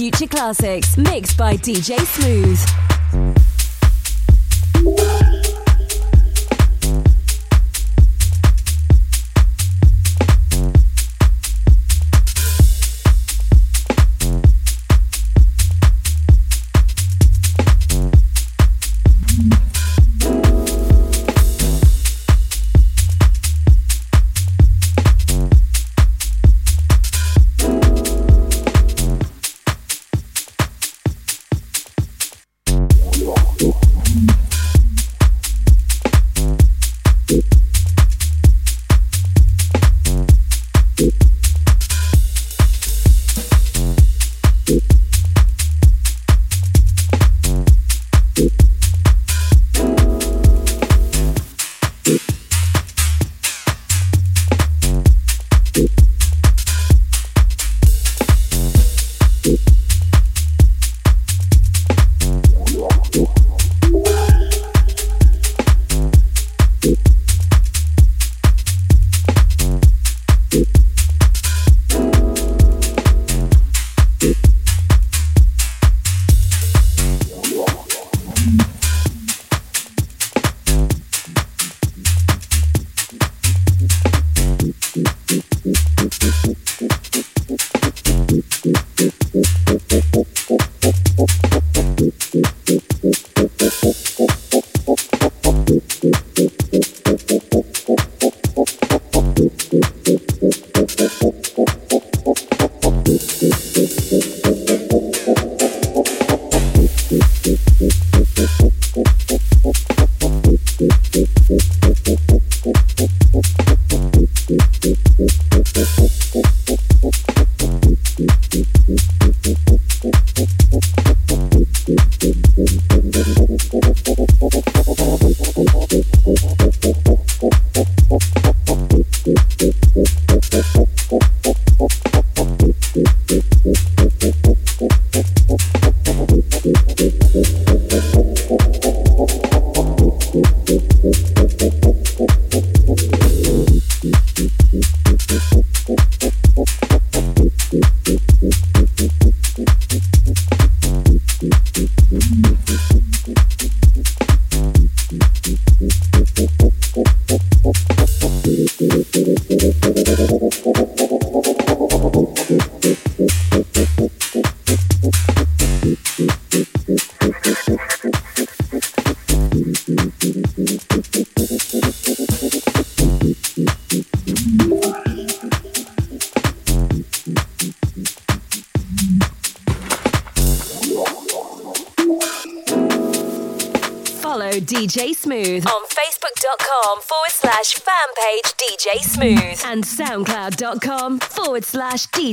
Future classics mixed by DJ Smooth.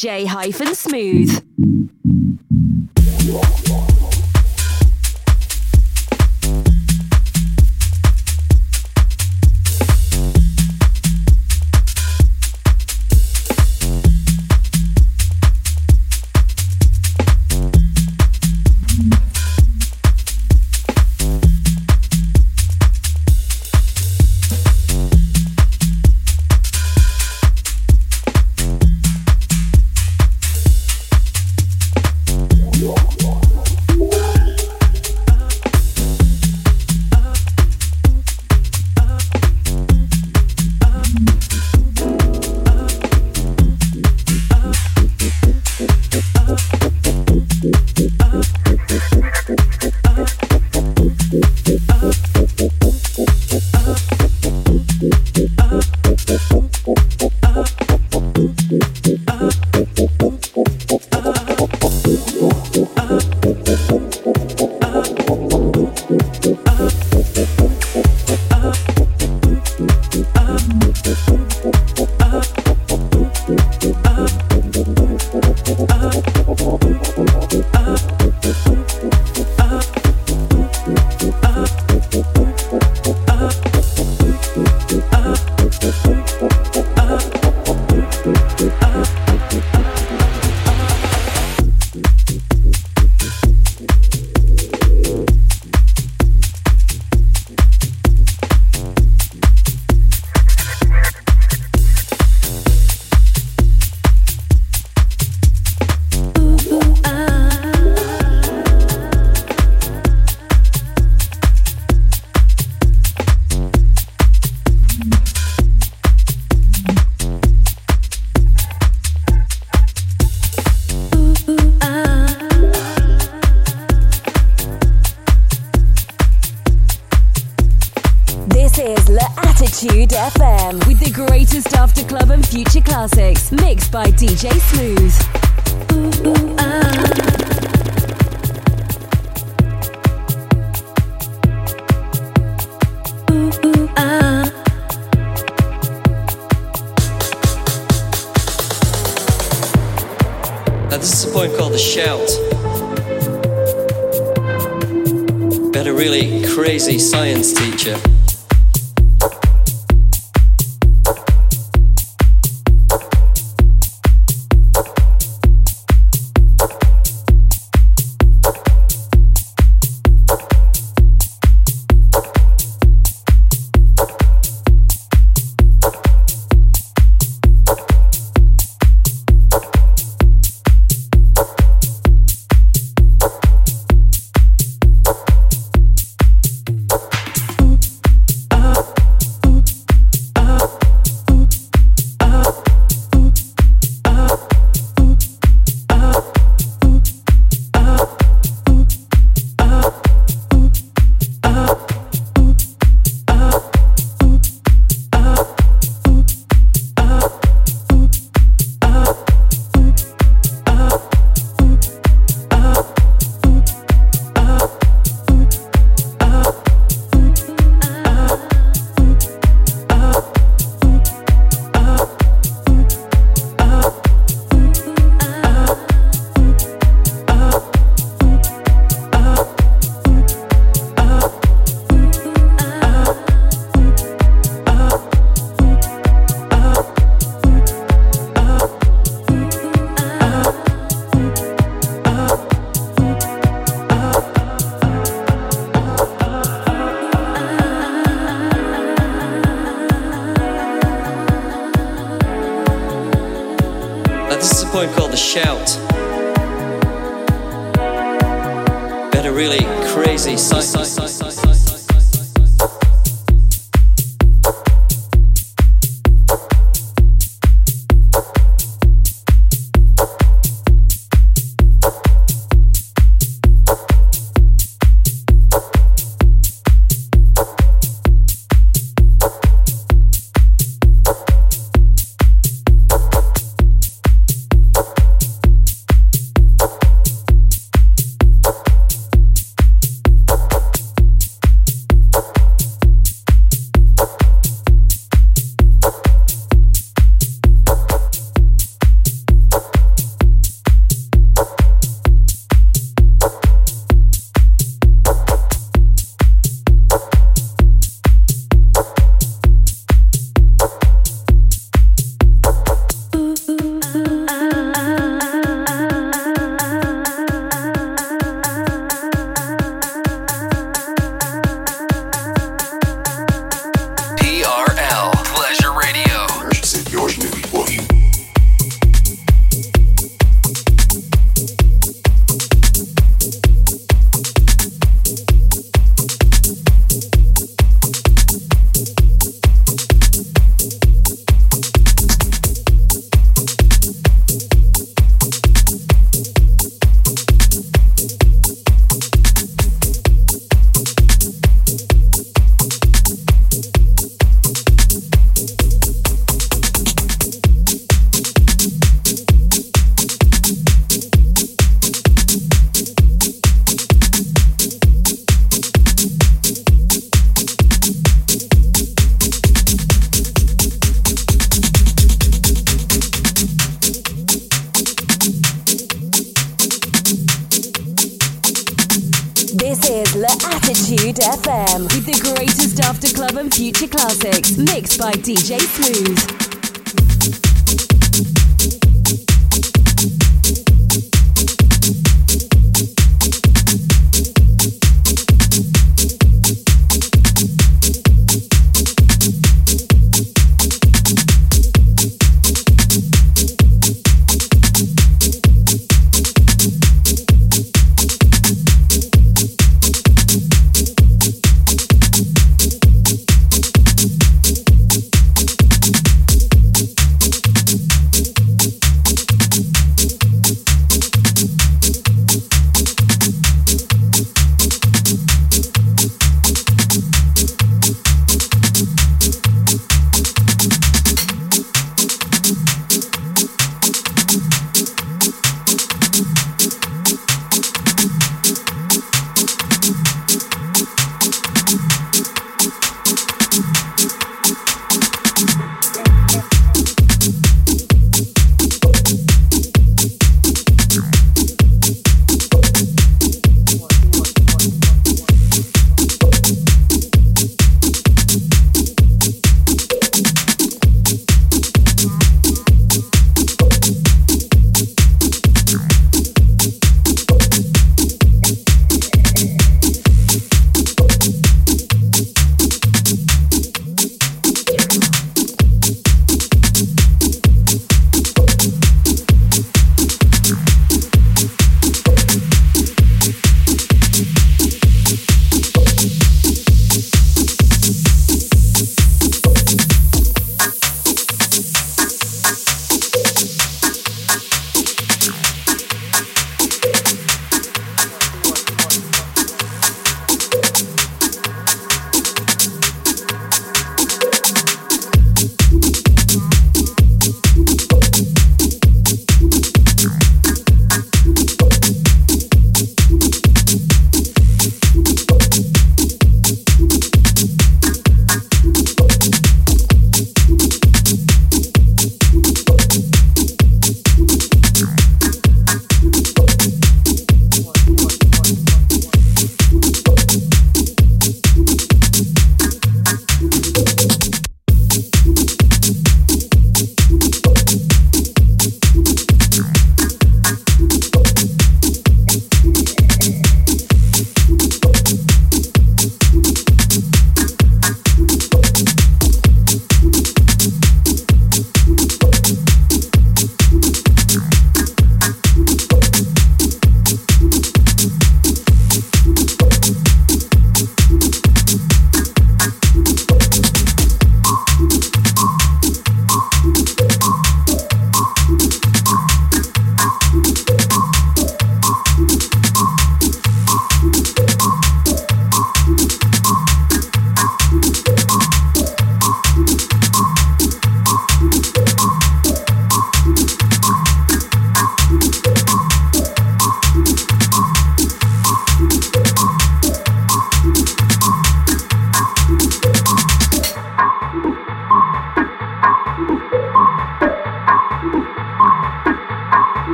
Slash DJ Smooth.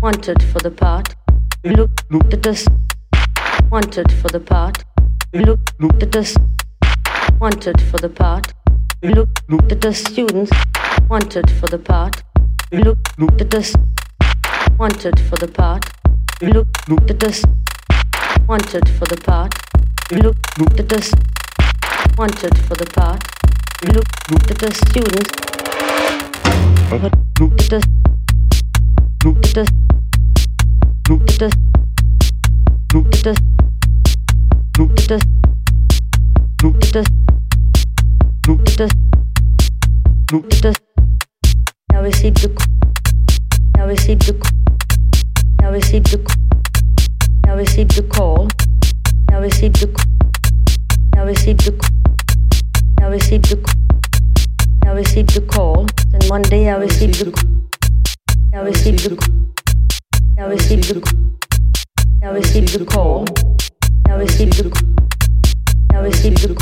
Wanted for the part. Look, look at us. Wanted for the part. Look, look at us. Wanted for the part. Look, look at the students. Wanted for the part. Look, look at us. Wanted for the part. Look, look at us. Wanted for the part. Look, look at us. Wanted for the part. Look, look at the students. Look at us. Now receive the. Now receive the. Now receive the. Now receive the call. Now receive the. Now receive the. Now receive the. Now receive the call. And one day I receive the. Now receive the. Now receive the Now receive the call. Now receive the Now receive the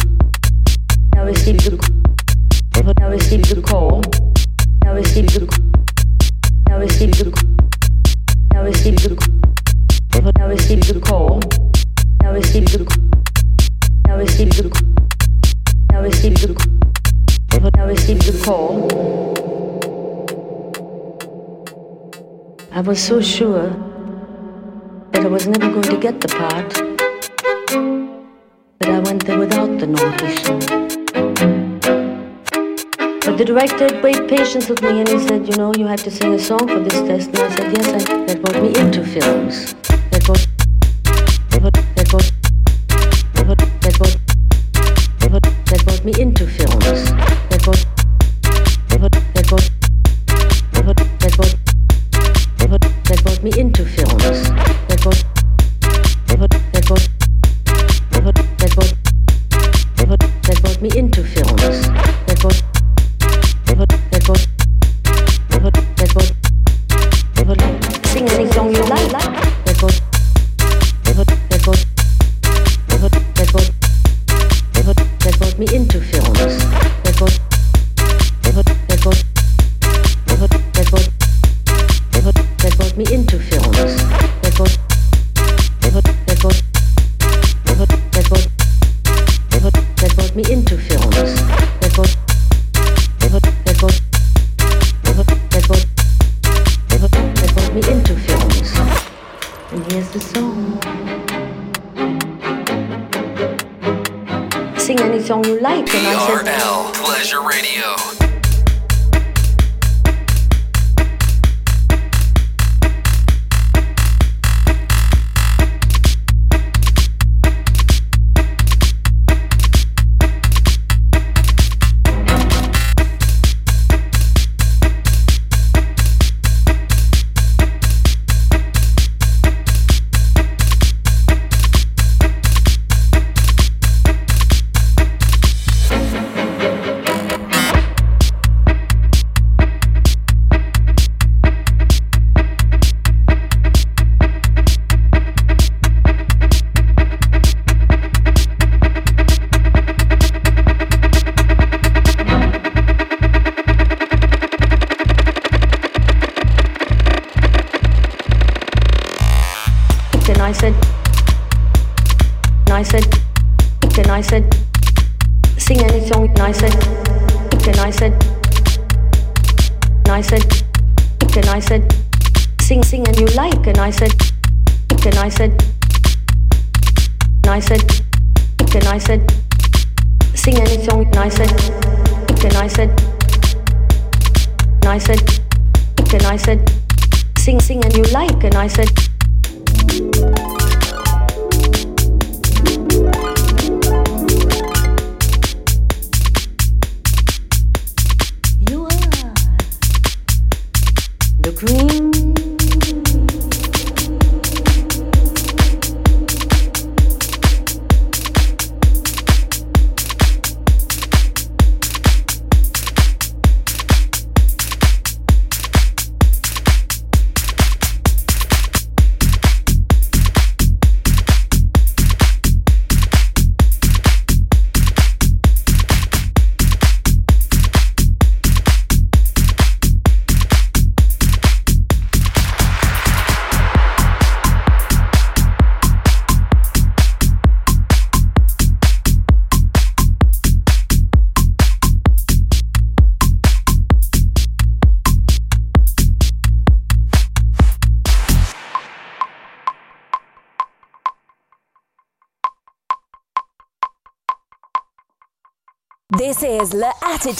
Now receive the Now receive the call. Now receive the Now receive the Now receive the Now receive the call. Now receive the Now receive the Now receive the Now receive the call. I was so sure that I was never going to get the part that I went there without the song. But the director had great patience with me and he said, you know, you had to sing a song for this test. And I said, yes, I, that brought me into films. That brought, that brought, that brought, that brought, that brought me into films. That brought, me into films.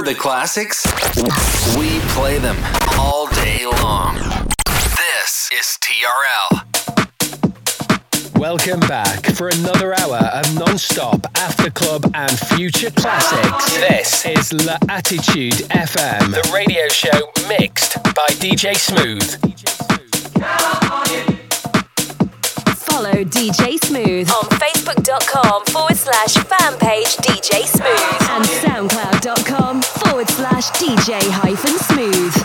Remember the classics? We play them all day long. This is TRL. Welcome back for another hour of non-stop after club and future classics. This is La Attitude FM, the radio show mixed by DJ Smooth. Follow DJ Smooth on facebook.com forward slash fan page DJ Smooth and soundcloud.com forward slash DJ hyphen smooth.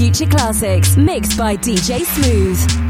Future classics, mixed by DJ Smooth.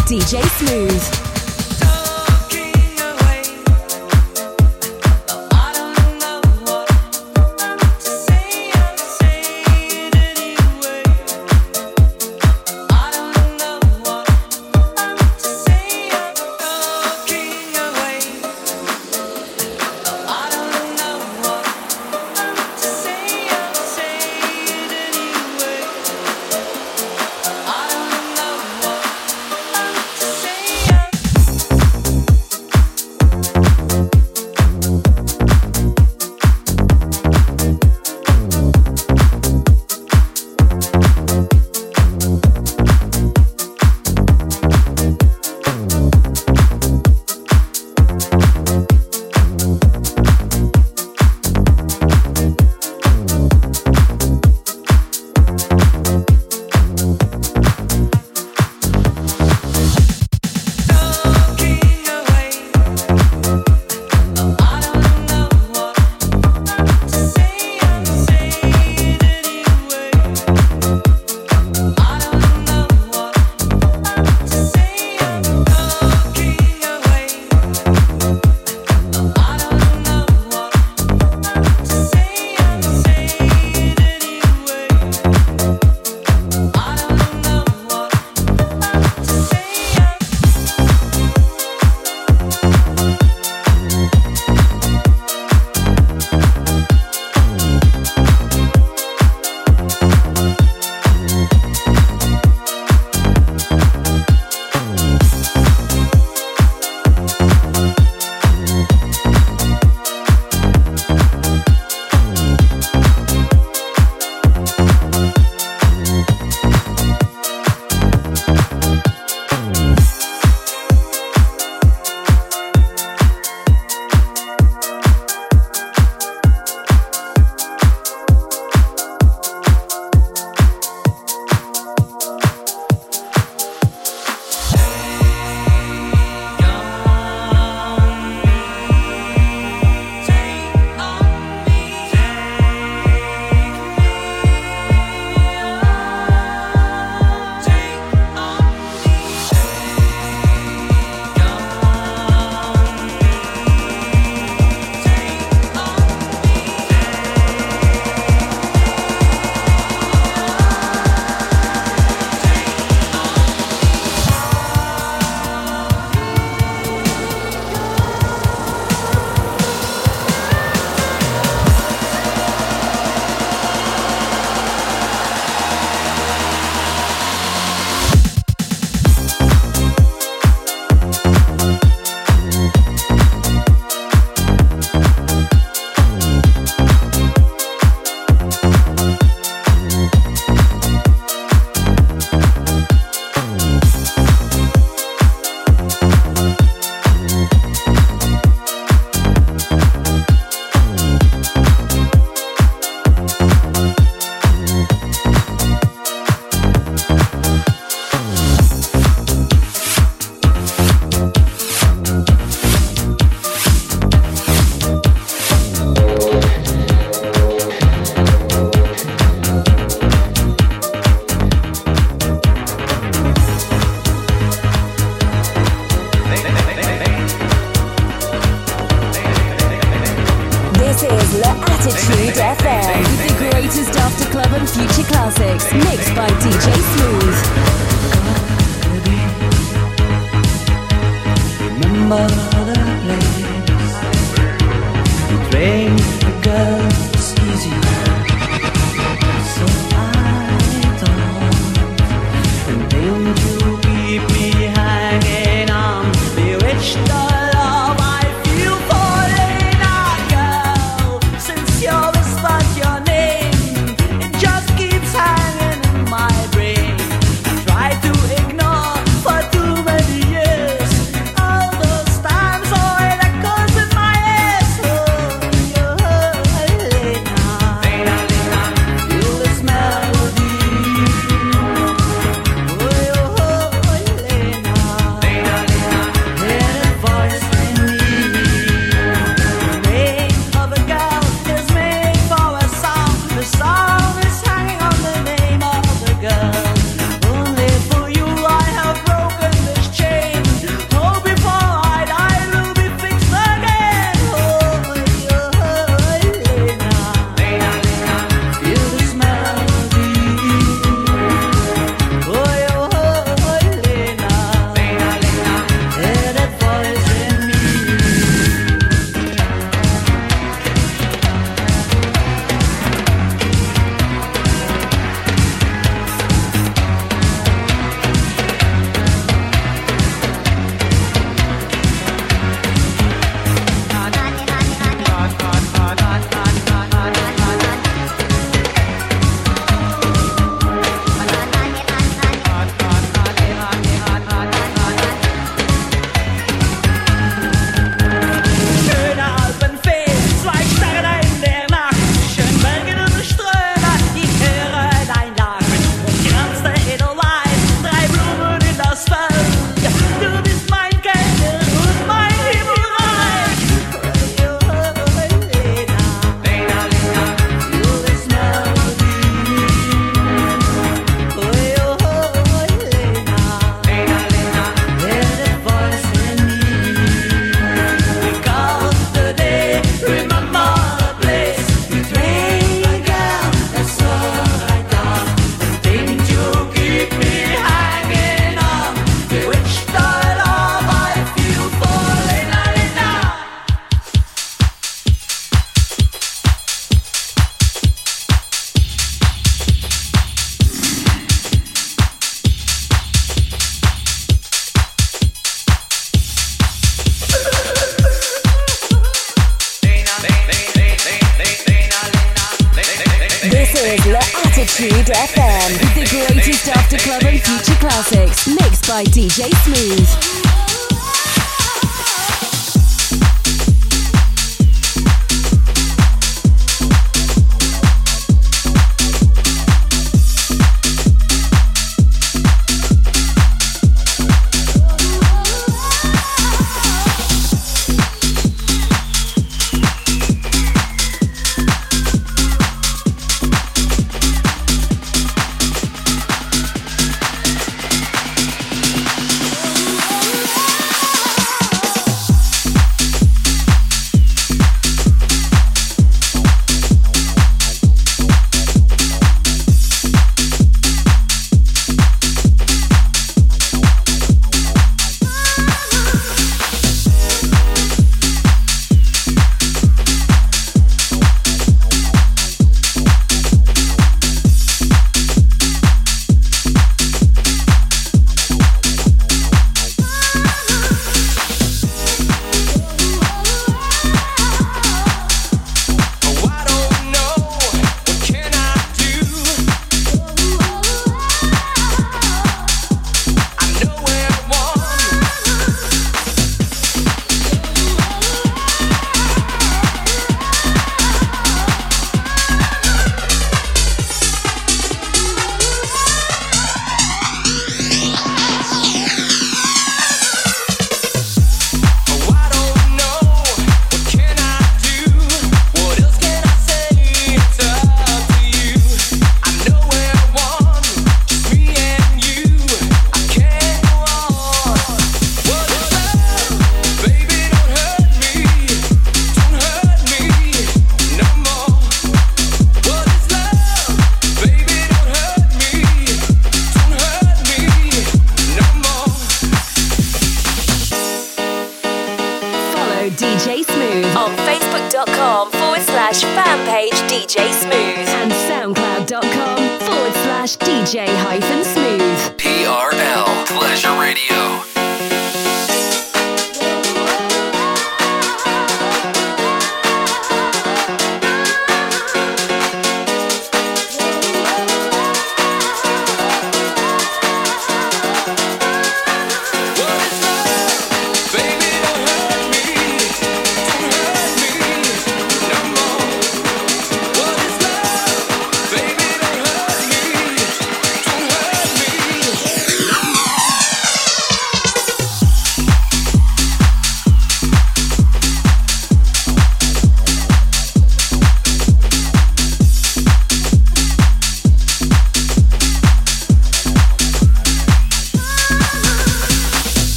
DJ Smooth. DJ Smooth.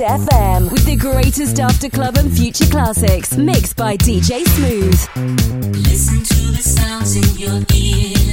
FM with the greatest after club and future classics, mixed by DJ Smooth. Listen to the sounds in your ears.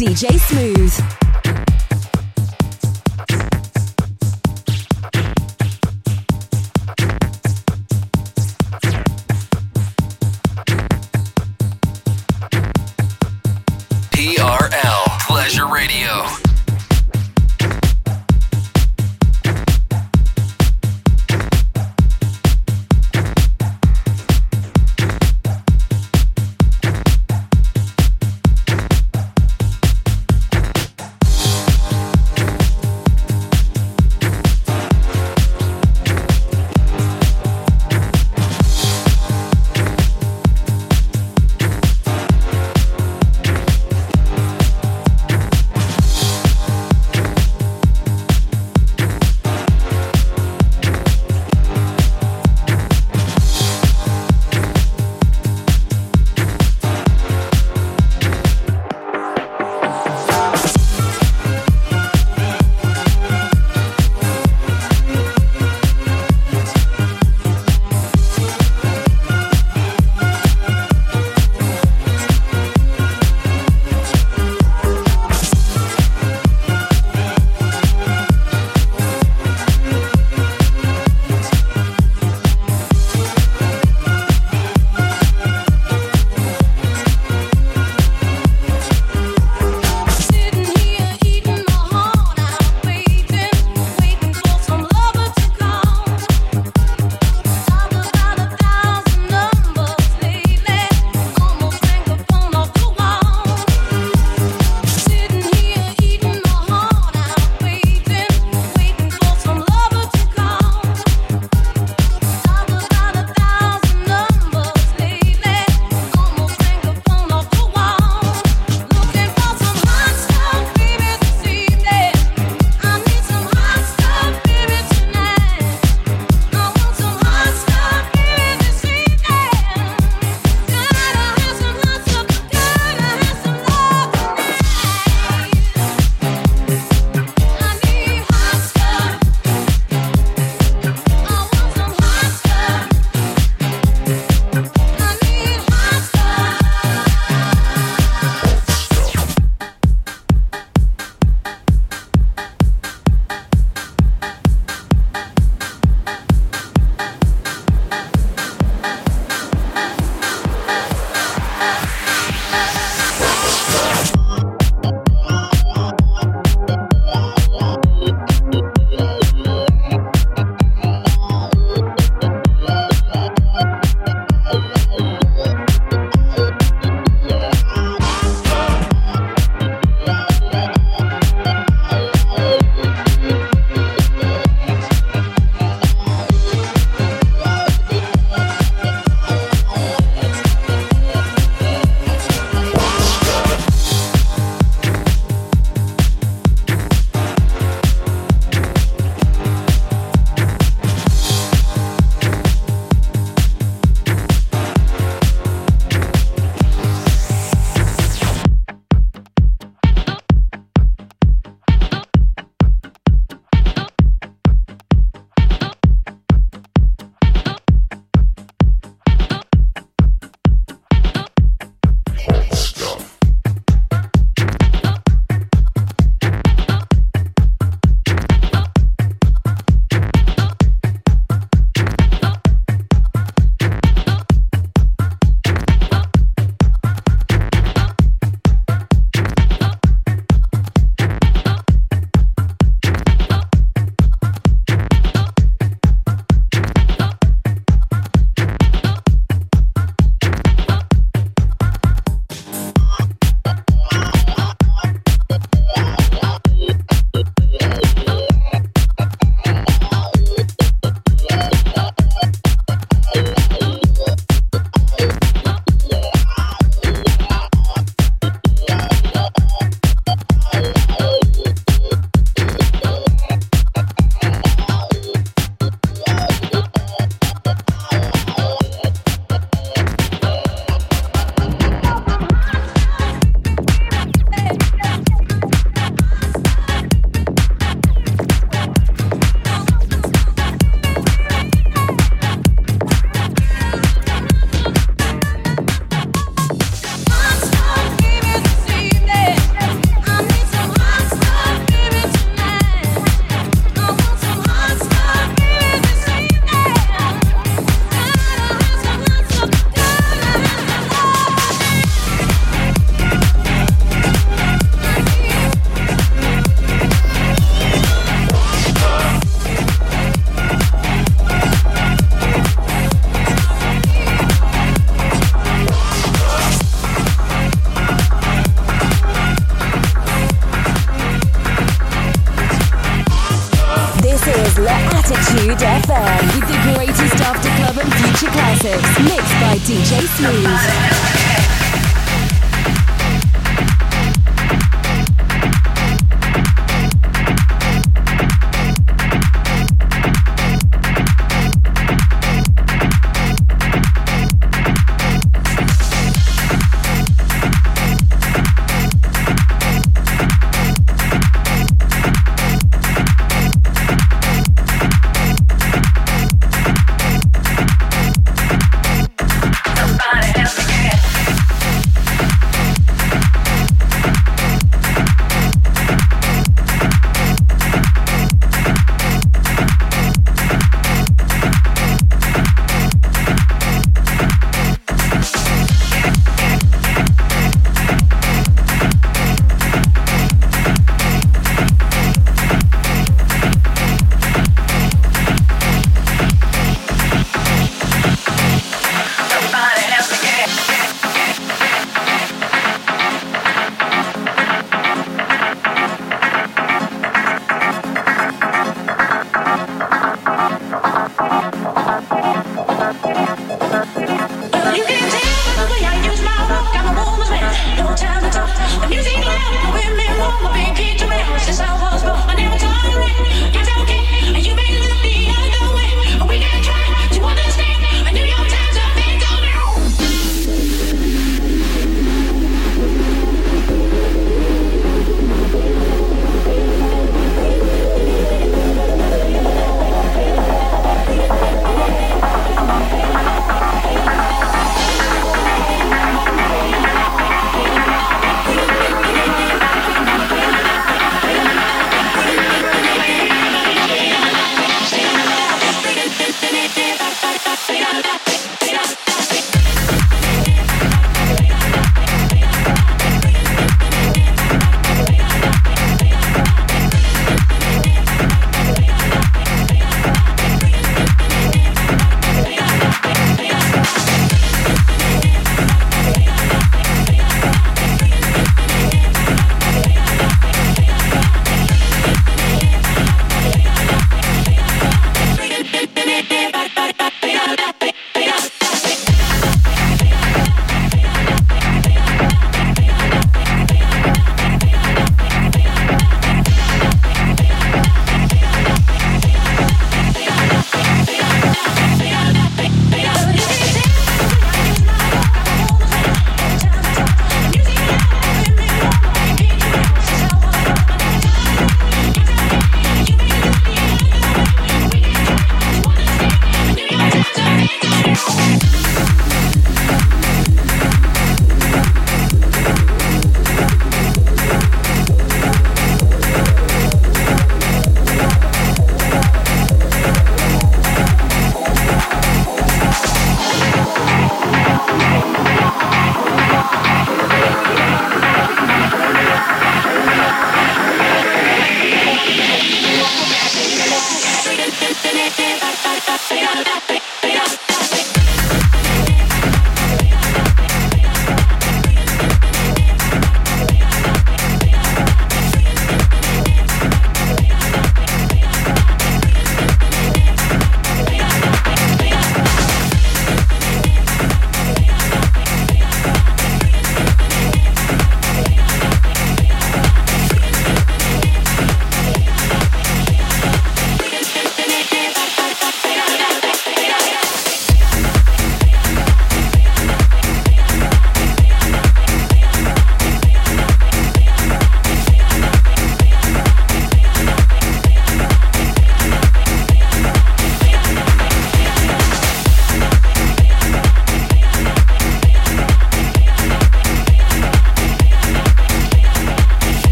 DJ Smooth.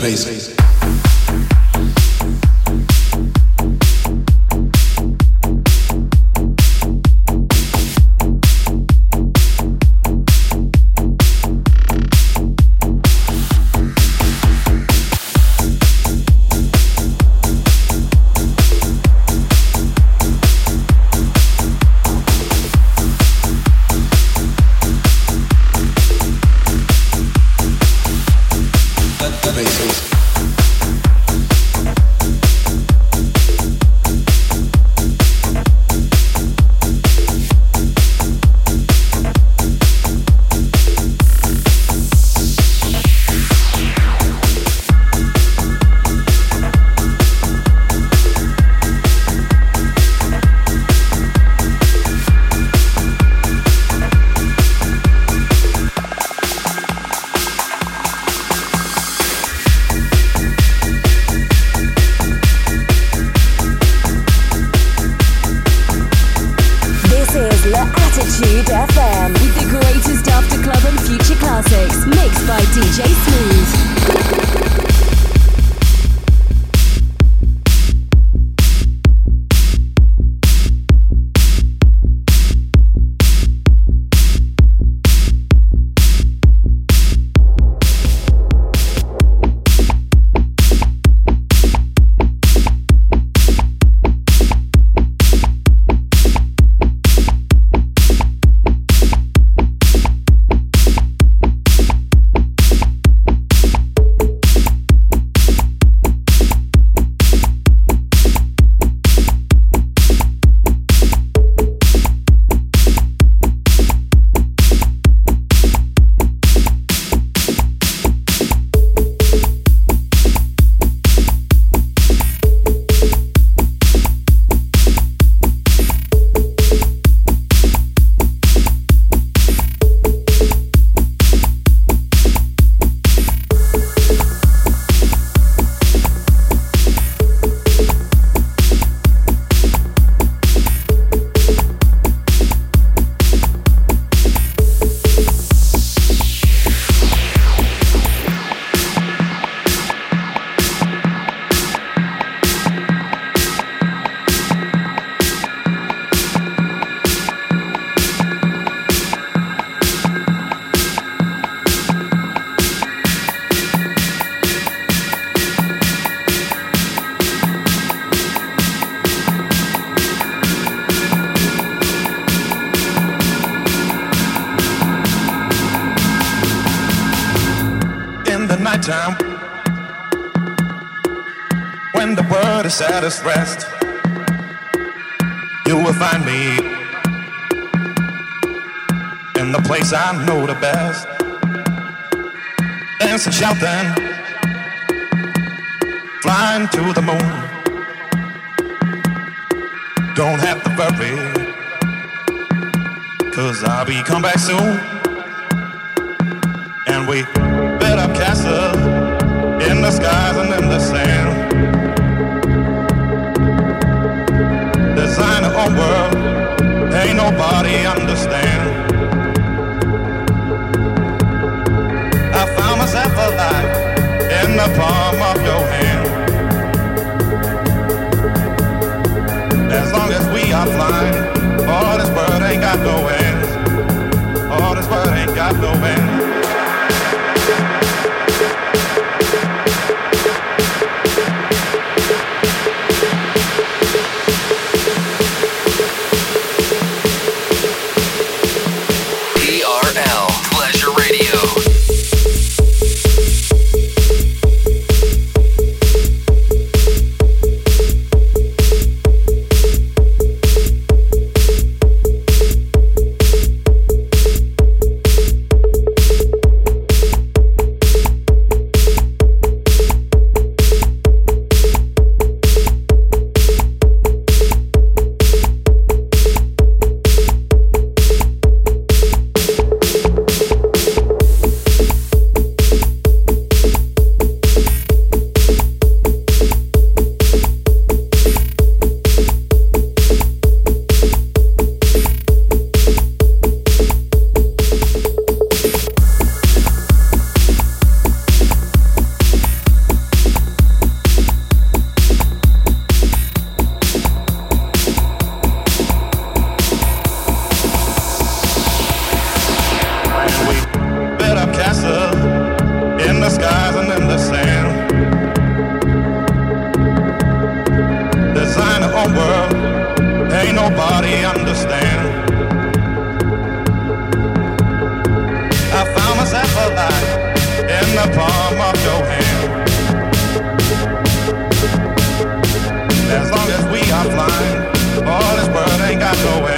Bass. love ain't nobody understand. I found myself alive in the palm of your hand. As long as we are flying, all this world ain't got no end.